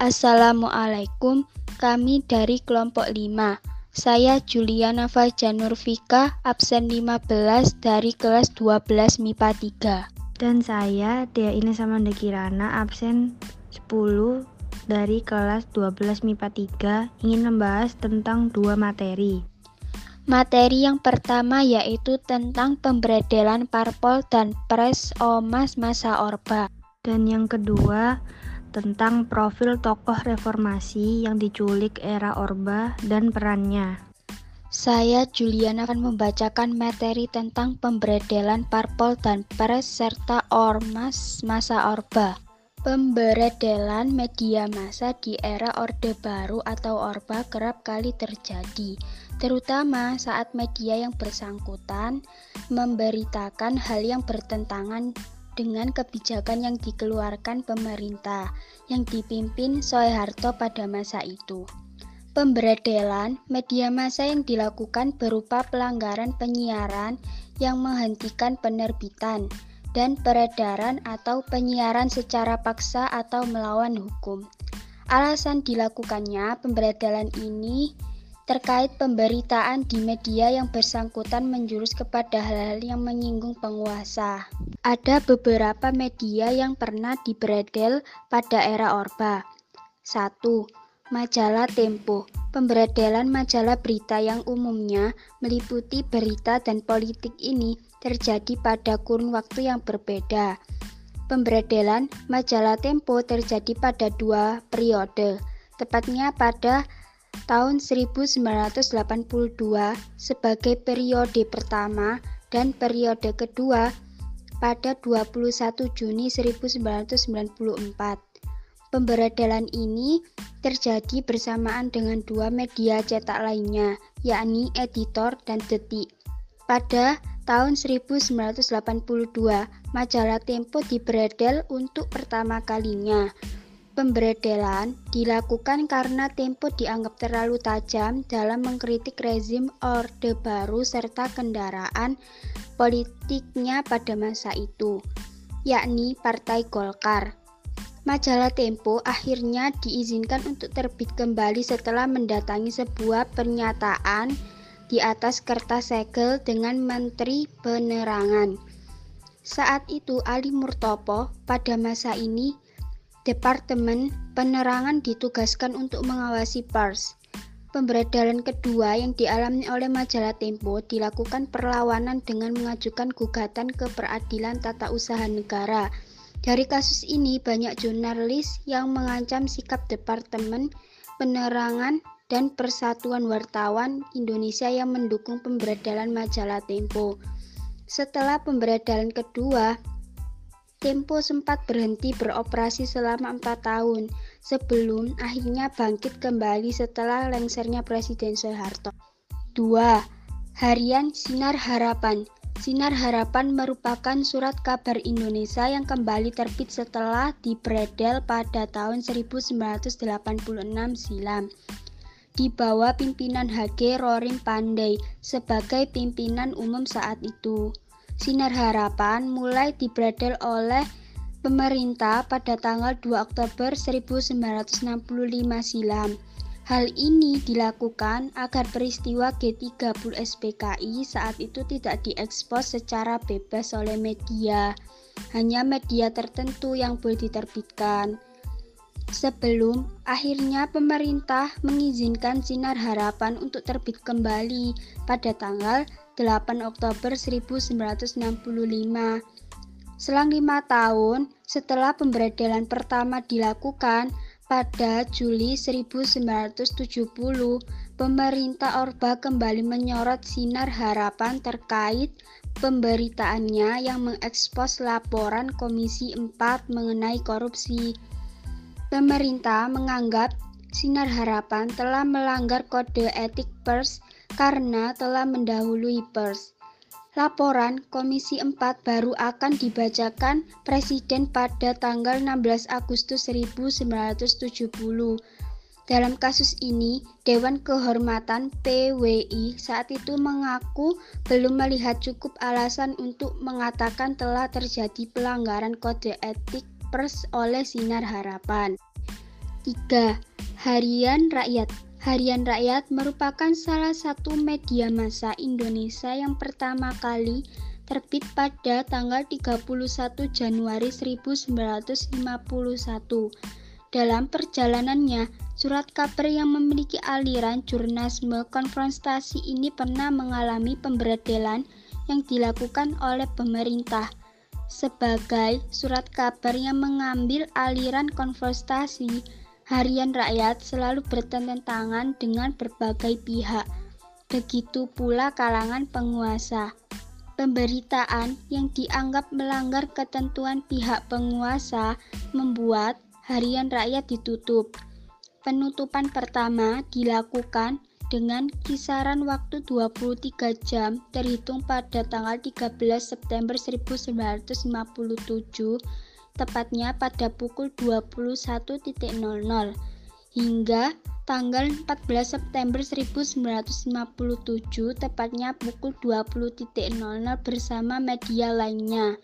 Assalamualaikum, kami dari kelompok 5. Saya Juliana Fajanurfika, absen 15 dari kelas 12 MIPA 3. Dan saya Dea Ines Samanda Kirana, absen 10 dari kelas 12 MIPA 3, ingin membahas tentang dua materi. Materi yang pertama yaitu tentang pemberedelan parpol dan pres Omas masa Orba. Dan yang kedua, tentang profil tokoh reformasi yang diculik era Orba dan perannya. Saya Juliana akan membacakan materi tentang pemberedelan parpol dan pres serta ormas masa Orba. Pemberedelan media massa di era Orde Baru atau Orba kerap kali terjadi, terutama saat media yang bersangkutan memberitakan hal yang bertentangan dengan kebijakan yang dikeluarkan pemerintah yang dipimpin Soeharto pada masa itu. Pemberedelan media massa yang dilakukan berupa pelanggaran penyiaran yang menghentikan penerbitan dan peredaran atau penyiaran secara paksa atau melawan hukum. Alasan dilakukannya pemberedelan ini terkait pemberitaan di media yang bersangkutan menjurus kepada hal-hal yang menyinggung penguasa. Ada beberapa media yang pernah diberedel pada era Orba. 1. Majalah Tempo Pemberedelan majalah berita yang umumnya meliputi berita dan politik ini terjadi pada kurun waktu yang berbeda. Pemberedelan majalah Tempo terjadi pada dua periode, tepatnya pada tahun 1982 sebagai periode pertama dan periode kedua pada 21 Juni 1994. Pemberedelan ini terjadi bersamaan dengan dua media cetak lainnya, yakni Editor dan Detik. Pada tahun 1982, majalah Tempo diberedel untuk pertama kalinya. Pemberedelan dilakukan karena Tempo dianggap terlalu tajam dalam mengkritik rezim Orde Baru serta kendaraan politiknya pada masa itu, yakni Partai Golkar. Majalah Tempo akhirnya diizinkan untuk terbit kembali setelah mendatangi sebuah pernyataan di atas kertas segel dengan Menteri Penerangan. Saat itu Ali Murtopo pada masa ini Departemen Penerangan ditugaskan untuk mengawasi pers. Pemberedalan kedua yang dialami oleh majalah Tempo dilakukan perlawanan dengan mengajukan gugatan ke peradilan tata usaha negara. Dari kasus ini banyak jurnalis yang mengancam sikap Departemen Penerangan dan Persatuan Wartawan Indonesia yang mendukung pemberedalan majalah Tempo. Setelah pemberedalan kedua, Tempo sempat berhenti beroperasi selama empat tahun sebelum akhirnya bangkit kembali setelah lengsernya Presiden Soeharto. 2. Harian Sinar Harapan Sinar Harapan merupakan surat kabar Indonesia yang kembali terbit setelah dibredel pada tahun 1986 silam. Di bawah pimpinan HG Rorim Pandey sebagai pimpinan umum saat itu. Sinar Harapan mulai dibredel oleh pemerintah pada tanggal 2 Oktober 1965 silam. Hal ini dilakukan agar peristiwa G30 SPKI saat itu tidak diekspos secara bebas oleh media. Hanya media tertentu yang boleh diterbitkan. Sebelum akhirnya pemerintah mengizinkan Sinar Harapan untuk terbit kembali pada tanggal 8 Oktober 1965. Selang lima tahun setelah pemberedelan pertama dilakukan pada Juli 1970, pemerintah Orba kembali menyorot sinar harapan terkait pemberitaannya yang mengekspos laporan Komisi 4 mengenai korupsi. Pemerintah menganggap Sinar Harapan telah melanggar kode etik pers karena telah mendahului pers. Laporan Komisi 4 baru akan dibacakan Presiden pada tanggal 16 Agustus 1970. Dalam kasus ini, Dewan Kehormatan PWI saat itu mengaku belum melihat cukup alasan untuk mengatakan telah terjadi pelanggaran kode etik pers oleh Sinar Harapan. 3. Harian Rakyat Harian Rakyat merupakan salah satu media massa Indonesia yang pertama kali terbit pada tanggal 31 Januari 1951. Dalam perjalanannya, surat kabar yang memiliki aliran jurnalisme konfrontasi ini pernah mengalami pemberedelan yang dilakukan oleh pemerintah sebagai surat kabar yang mengambil aliran konfrontasi harian rakyat selalu bertentangan dengan berbagai pihak. Begitu pula kalangan penguasa. Pemberitaan yang dianggap melanggar ketentuan pihak penguasa membuat harian rakyat ditutup. Penutupan pertama dilakukan dengan kisaran waktu 23 jam terhitung pada tanggal 13 September 1957 tepatnya pada pukul 21.00 hingga tanggal 14 September 1957 tepatnya pukul 20.00 bersama media lainnya.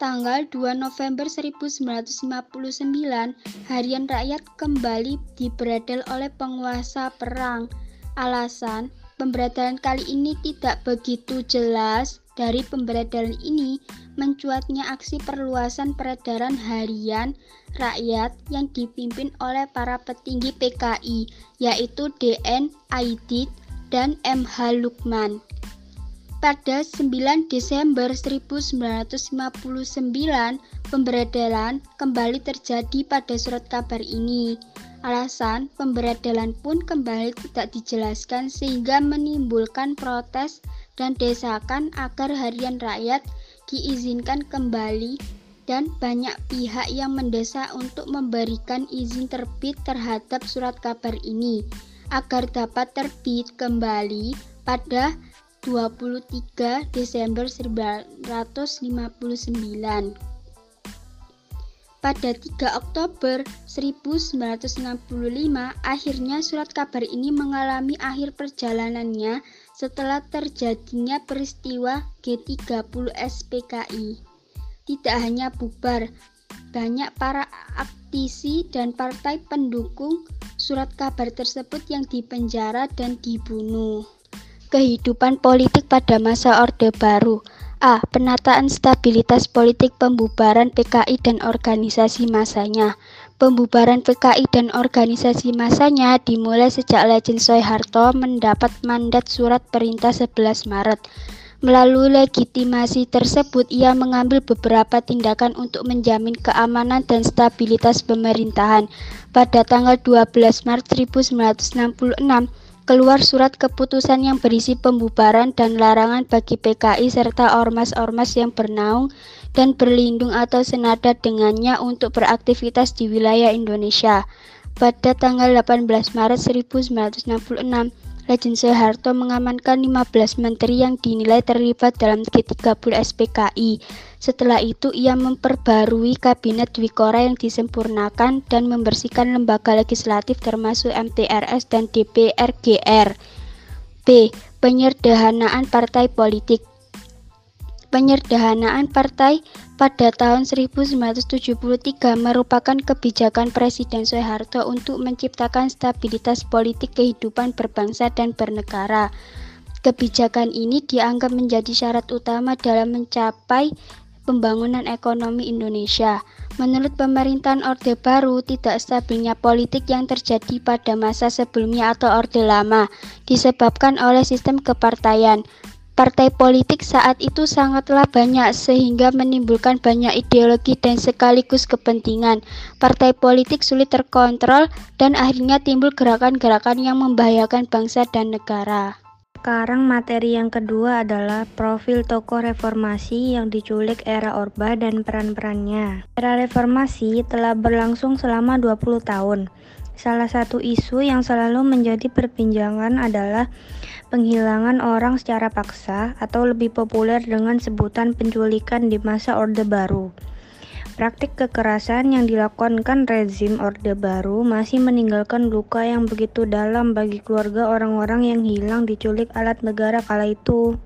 Tanggal 2 November 1959, Harian Rakyat kembali diberedel oleh penguasa perang. Alasan pemberedelan kali ini tidak begitu jelas dari pemberedaran ini mencuatnya aksi perluasan peredaran harian rakyat yang dipimpin oleh para petinggi PKI, yaitu DN Aidit dan MH Lukman. Pada 9 Desember 1959, pemberedalan kembali terjadi pada surat kabar ini. Alasan pemberedalan pun kembali tidak dijelaskan sehingga menimbulkan protes dan desakan agar harian rakyat diizinkan kembali dan banyak pihak yang mendesak untuk memberikan izin terbit terhadap surat kabar ini agar dapat terbit kembali pada 23 Desember 1959. Pada 3 Oktober 1965, akhirnya surat kabar ini mengalami akhir perjalanannya setelah terjadinya peristiwa G30 SPKI. Tidak hanya bubar, banyak para aktisi dan partai pendukung surat kabar tersebut yang dipenjara dan dibunuh. Kehidupan politik pada masa Orde Baru A. Penataan stabilitas politik pembubaran PKI dan organisasi masanya. Pembubaran PKI dan organisasi masanya dimulai sejak Legend Soeharto mendapat mandat surat perintah 11 Maret. Melalui legitimasi tersebut, ia mengambil beberapa tindakan untuk menjamin keamanan dan stabilitas pemerintahan. Pada tanggal 12 Maret 1966, keluar surat keputusan yang berisi pembubaran dan larangan bagi PKI serta ormas-ormas yang bernaung dan berlindung atau senada dengannya untuk beraktivitas di wilayah Indonesia. Pada tanggal 18 Maret 1966, Legend Soeharto mengamankan 15 menteri yang dinilai terlibat dalam G30 SPKI. Setelah itu ia memperbarui kabinet Dwikora yang disempurnakan dan membersihkan lembaga legislatif termasuk MTRS dan DPRGR. B. Penyederhanaan partai politik Penyederhanaan partai pada tahun 1973 merupakan kebijakan Presiden Soeharto untuk menciptakan stabilitas politik kehidupan berbangsa dan bernegara. Kebijakan ini dianggap menjadi syarat utama dalam mencapai pembangunan ekonomi Indonesia. Menurut pemerintahan Orde Baru, tidak stabilnya politik yang terjadi pada masa sebelumnya atau Orde Lama disebabkan oleh sistem kepartaian. Partai politik saat itu sangatlah banyak sehingga menimbulkan banyak ideologi dan sekaligus kepentingan. Partai politik sulit terkontrol dan akhirnya timbul gerakan-gerakan yang membahayakan bangsa dan negara. Sekarang materi yang kedua adalah profil tokoh reformasi yang diculik era Orba dan peran-perannya. Era reformasi telah berlangsung selama 20 tahun. Salah satu isu yang selalu menjadi perbincangan adalah penghilangan orang secara paksa atau lebih populer dengan sebutan penculikan di masa Orde Baru. Praktik kekerasan yang dilakukan rezim Orde Baru masih meninggalkan luka yang begitu dalam bagi keluarga orang-orang yang hilang diculik alat negara kala itu.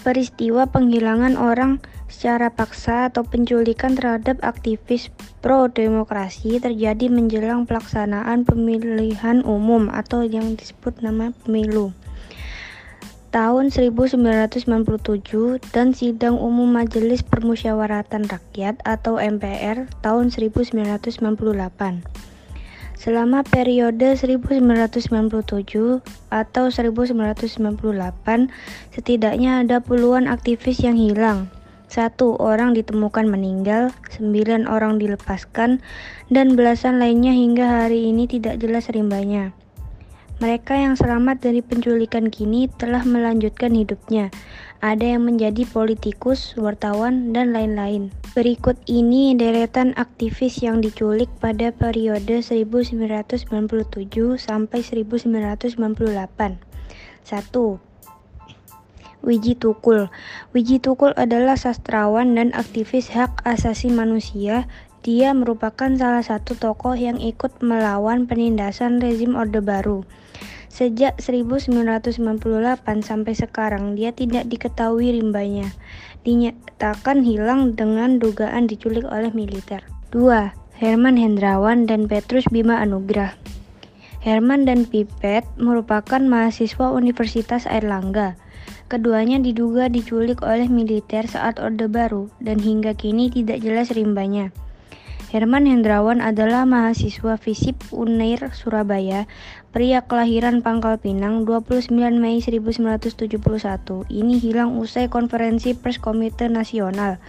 peristiwa penghilangan orang secara paksa atau penculikan terhadap aktivis pro-demokrasi terjadi menjelang pelaksanaan pemilihan umum atau yang disebut nama pemilu tahun 1997 dan Sidang Umum Majelis Permusyawaratan Rakyat atau MPR tahun 1998. Selama periode 1997 atau 1998, setidaknya ada puluhan aktivis yang hilang. Satu orang ditemukan meninggal, sembilan orang dilepaskan, dan belasan lainnya hingga hari ini tidak jelas rimbanya. Mereka yang selamat dari penculikan kini telah melanjutkan hidupnya. Ada yang menjadi politikus, wartawan, dan lain-lain. Berikut ini deretan aktivis yang diculik pada periode 1997 sampai 1998. 1. Wiji Tukul Wiji Tukul adalah sastrawan dan aktivis hak asasi manusia. Dia merupakan salah satu tokoh yang ikut melawan penindasan rezim Orde Baru. Sejak 1998 sampai sekarang, dia tidak diketahui rimbanya. Dinyatakan hilang dengan dugaan diculik oleh militer. 2. Herman Hendrawan dan Petrus Bima Anugrah Herman dan Pipet merupakan mahasiswa Universitas Airlangga. Keduanya diduga diculik oleh militer saat Orde Baru dan hingga kini tidak jelas rimbanya. Herman Hendrawan adalah mahasiswa FISIP Unair Surabaya, pria kelahiran Pangkal Pinang 29 Mei 1971. Ini hilang usai konferensi pers Komite Nasional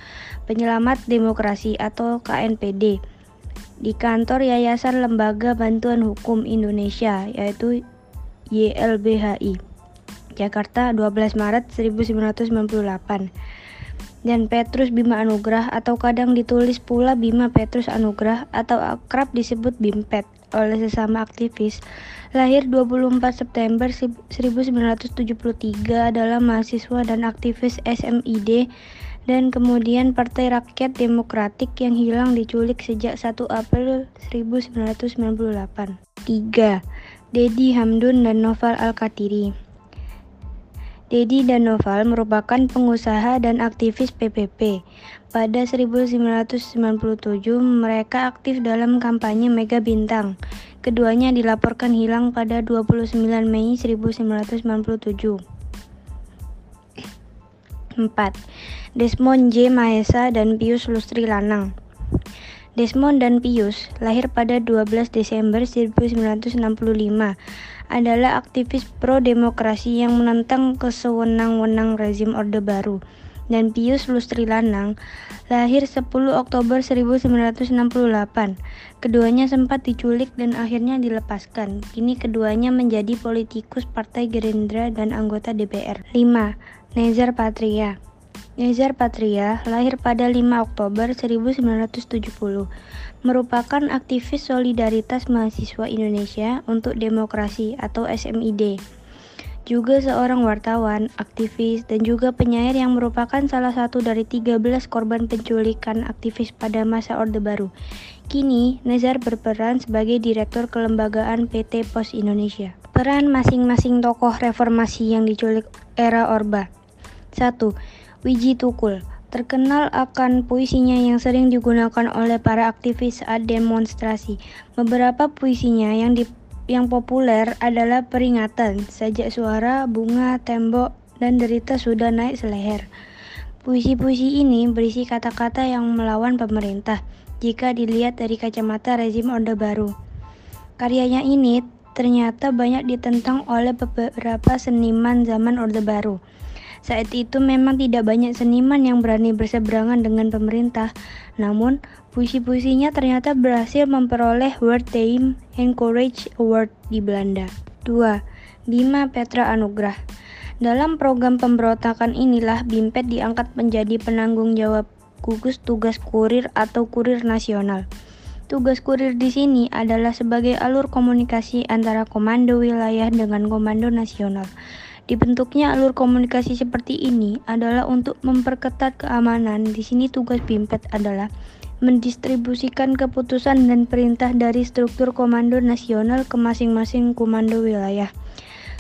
Penyelamat Demokrasi atau KNPD di kantor Yayasan Lembaga Bantuan Hukum Indonesia yaitu YLBHI. Jakarta 12 Maret 1998 dan Petrus Bima Anugrah atau kadang ditulis pula Bima Petrus Anugrah atau akrab disebut Bimpet oleh sesama aktivis. Lahir 24 September 1973 adalah mahasiswa dan aktivis SMID dan kemudian Partai Rakyat Demokratik yang hilang diculik sejak 1 April 1998. 3. Dedi Hamdun dan Noval Al-Katiri Dedi dan Noval merupakan pengusaha dan aktivis PPP. Pada 1997, mereka aktif dalam kampanye Mega Bintang. Keduanya dilaporkan hilang pada 29 Mei 1997. 4. Desmond J. Mahesa dan Pius Lustri Lanang Desmond dan Pius lahir pada 12 Desember 1965 adalah aktivis pro-demokrasi yang menentang kesewenang-wenang rezim Orde Baru. Dan Pius Lustri Lanang lahir 10 Oktober 1968. Keduanya sempat diculik dan akhirnya dilepaskan. Kini keduanya menjadi politikus Partai Gerindra dan anggota DPR. 5. Nezar Patria Nezar Patria lahir pada 5 Oktober 1970 merupakan aktivis solidaritas mahasiswa Indonesia untuk demokrasi atau SMID. Juga seorang wartawan, aktivis, dan juga penyair yang merupakan salah satu dari 13 korban penculikan aktivis pada masa Orde Baru. Kini, Nezar berperan sebagai Direktur Kelembagaan PT Pos Indonesia. Peran masing-masing tokoh reformasi yang diculik era Orba 1. Wiji Tukul terkenal akan puisinya yang sering digunakan oleh para aktivis saat demonstrasi. Beberapa puisinya yang di, yang populer adalah peringatan, sajak suara, bunga, tembok, dan derita sudah naik seleher. Puisi-puisi ini berisi kata-kata yang melawan pemerintah jika dilihat dari kacamata rezim Orde Baru. Karyanya ini ternyata banyak ditentang oleh beberapa seniman zaman Orde Baru. Saat itu memang tidak banyak seniman yang berani berseberangan dengan pemerintah, namun puisi-puisinya ternyata berhasil memperoleh World Time Encourage Award di Belanda. 2. Bima Petra Anugrah Dalam program pemberontakan inilah Bimpet diangkat menjadi penanggung jawab gugus tugas kurir atau kurir nasional. Tugas kurir di sini adalah sebagai alur komunikasi antara komando wilayah dengan komando nasional. Dibentuknya alur komunikasi seperti ini adalah untuk memperketat keamanan. Di sini tugas Bimpet adalah mendistribusikan keputusan dan perintah dari struktur komando nasional ke masing-masing komando wilayah.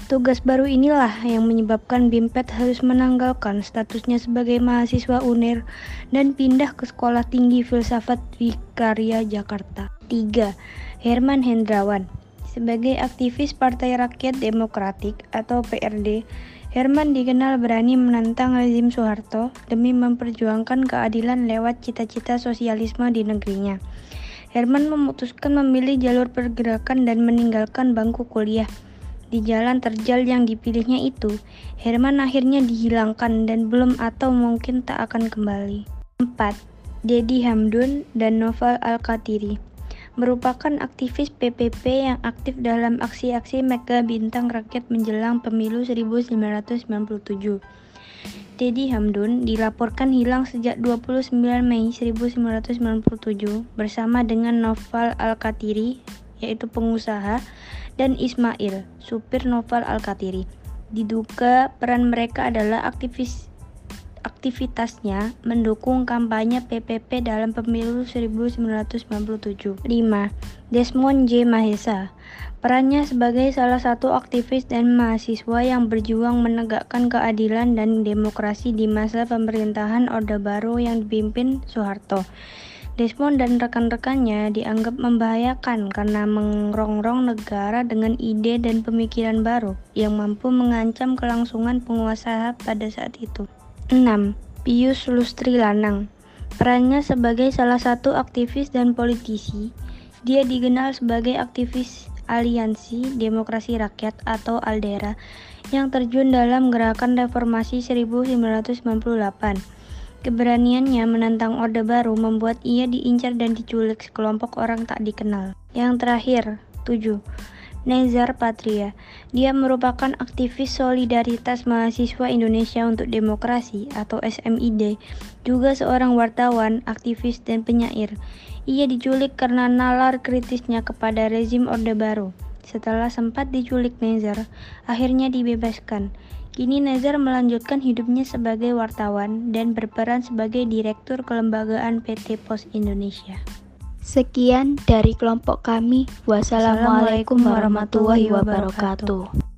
Tugas baru inilah yang menyebabkan Bimpet harus menanggalkan statusnya sebagai mahasiswa UNER dan pindah ke Sekolah Tinggi Filsafat Wikarya Jakarta. 3. Herman Hendrawan Sebagai aktivis Partai Rakyat Demokratik atau PRD, Herman dikenal berani menantang rezim Soeharto demi memperjuangkan keadilan lewat cita-cita sosialisme di negerinya. Herman memutuskan memilih jalur pergerakan dan meninggalkan bangku kuliah. Di jalan terjal yang dipilihnya itu, Herman akhirnya dihilangkan dan belum atau mungkin tak akan kembali. 4. Dedi Hamdun dan Novel Al-Katiri merupakan aktivis PPP yang aktif dalam aksi-aksi Mega Bintang Rakyat menjelang pemilu 1997. Dedi Hamdun dilaporkan hilang sejak 29 Mei 1997 bersama dengan Noval Al-Katiri, yaitu pengusaha, dan Ismail, supir Noval Al-Katiri. Diduga peran mereka adalah aktivis aktivitasnya mendukung kampanye PPP dalam pemilu 1997. 5. Desmond J. Mahesa Perannya sebagai salah satu aktivis dan mahasiswa yang berjuang menegakkan keadilan dan demokrasi di masa pemerintahan Orde Baru yang dipimpin Soeharto. Desmond dan rekan-rekannya dianggap membahayakan karena mengerongrong negara dengan ide dan pemikiran baru yang mampu mengancam kelangsungan penguasa pada saat itu. 6. Pius Lustri Lanang Perannya sebagai salah satu aktivis dan politisi, dia dikenal sebagai aktivis Aliansi Demokrasi Rakyat atau ALDERA yang terjun dalam gerakan reformasi 1998. Keberaniannya menantang Orde Baru membuat ia diincar dan diculik sekelompok orang tak dikenal. Yang terakhir, 7. Nezar Patria. Dia merupakan aktivis solidaritas mahasiswa Indonesia untuk Demokrasi atau SMID, juga seorang wartawan, aktivis, dan penyair. Ia diculik karena nalar kritisnya kepada rezim Orde Baru. Setelah sempat diculik Nezar, akhirnya dibebaskan. Kini Nezar melanjutkan hidupnya sebagai wartawan dan berperan sebagai direktur kelembagaan PT Pos Indonesia. Sekian dari kelompok kami. Wassalamualaikum warahmatullahi wabarakatuh.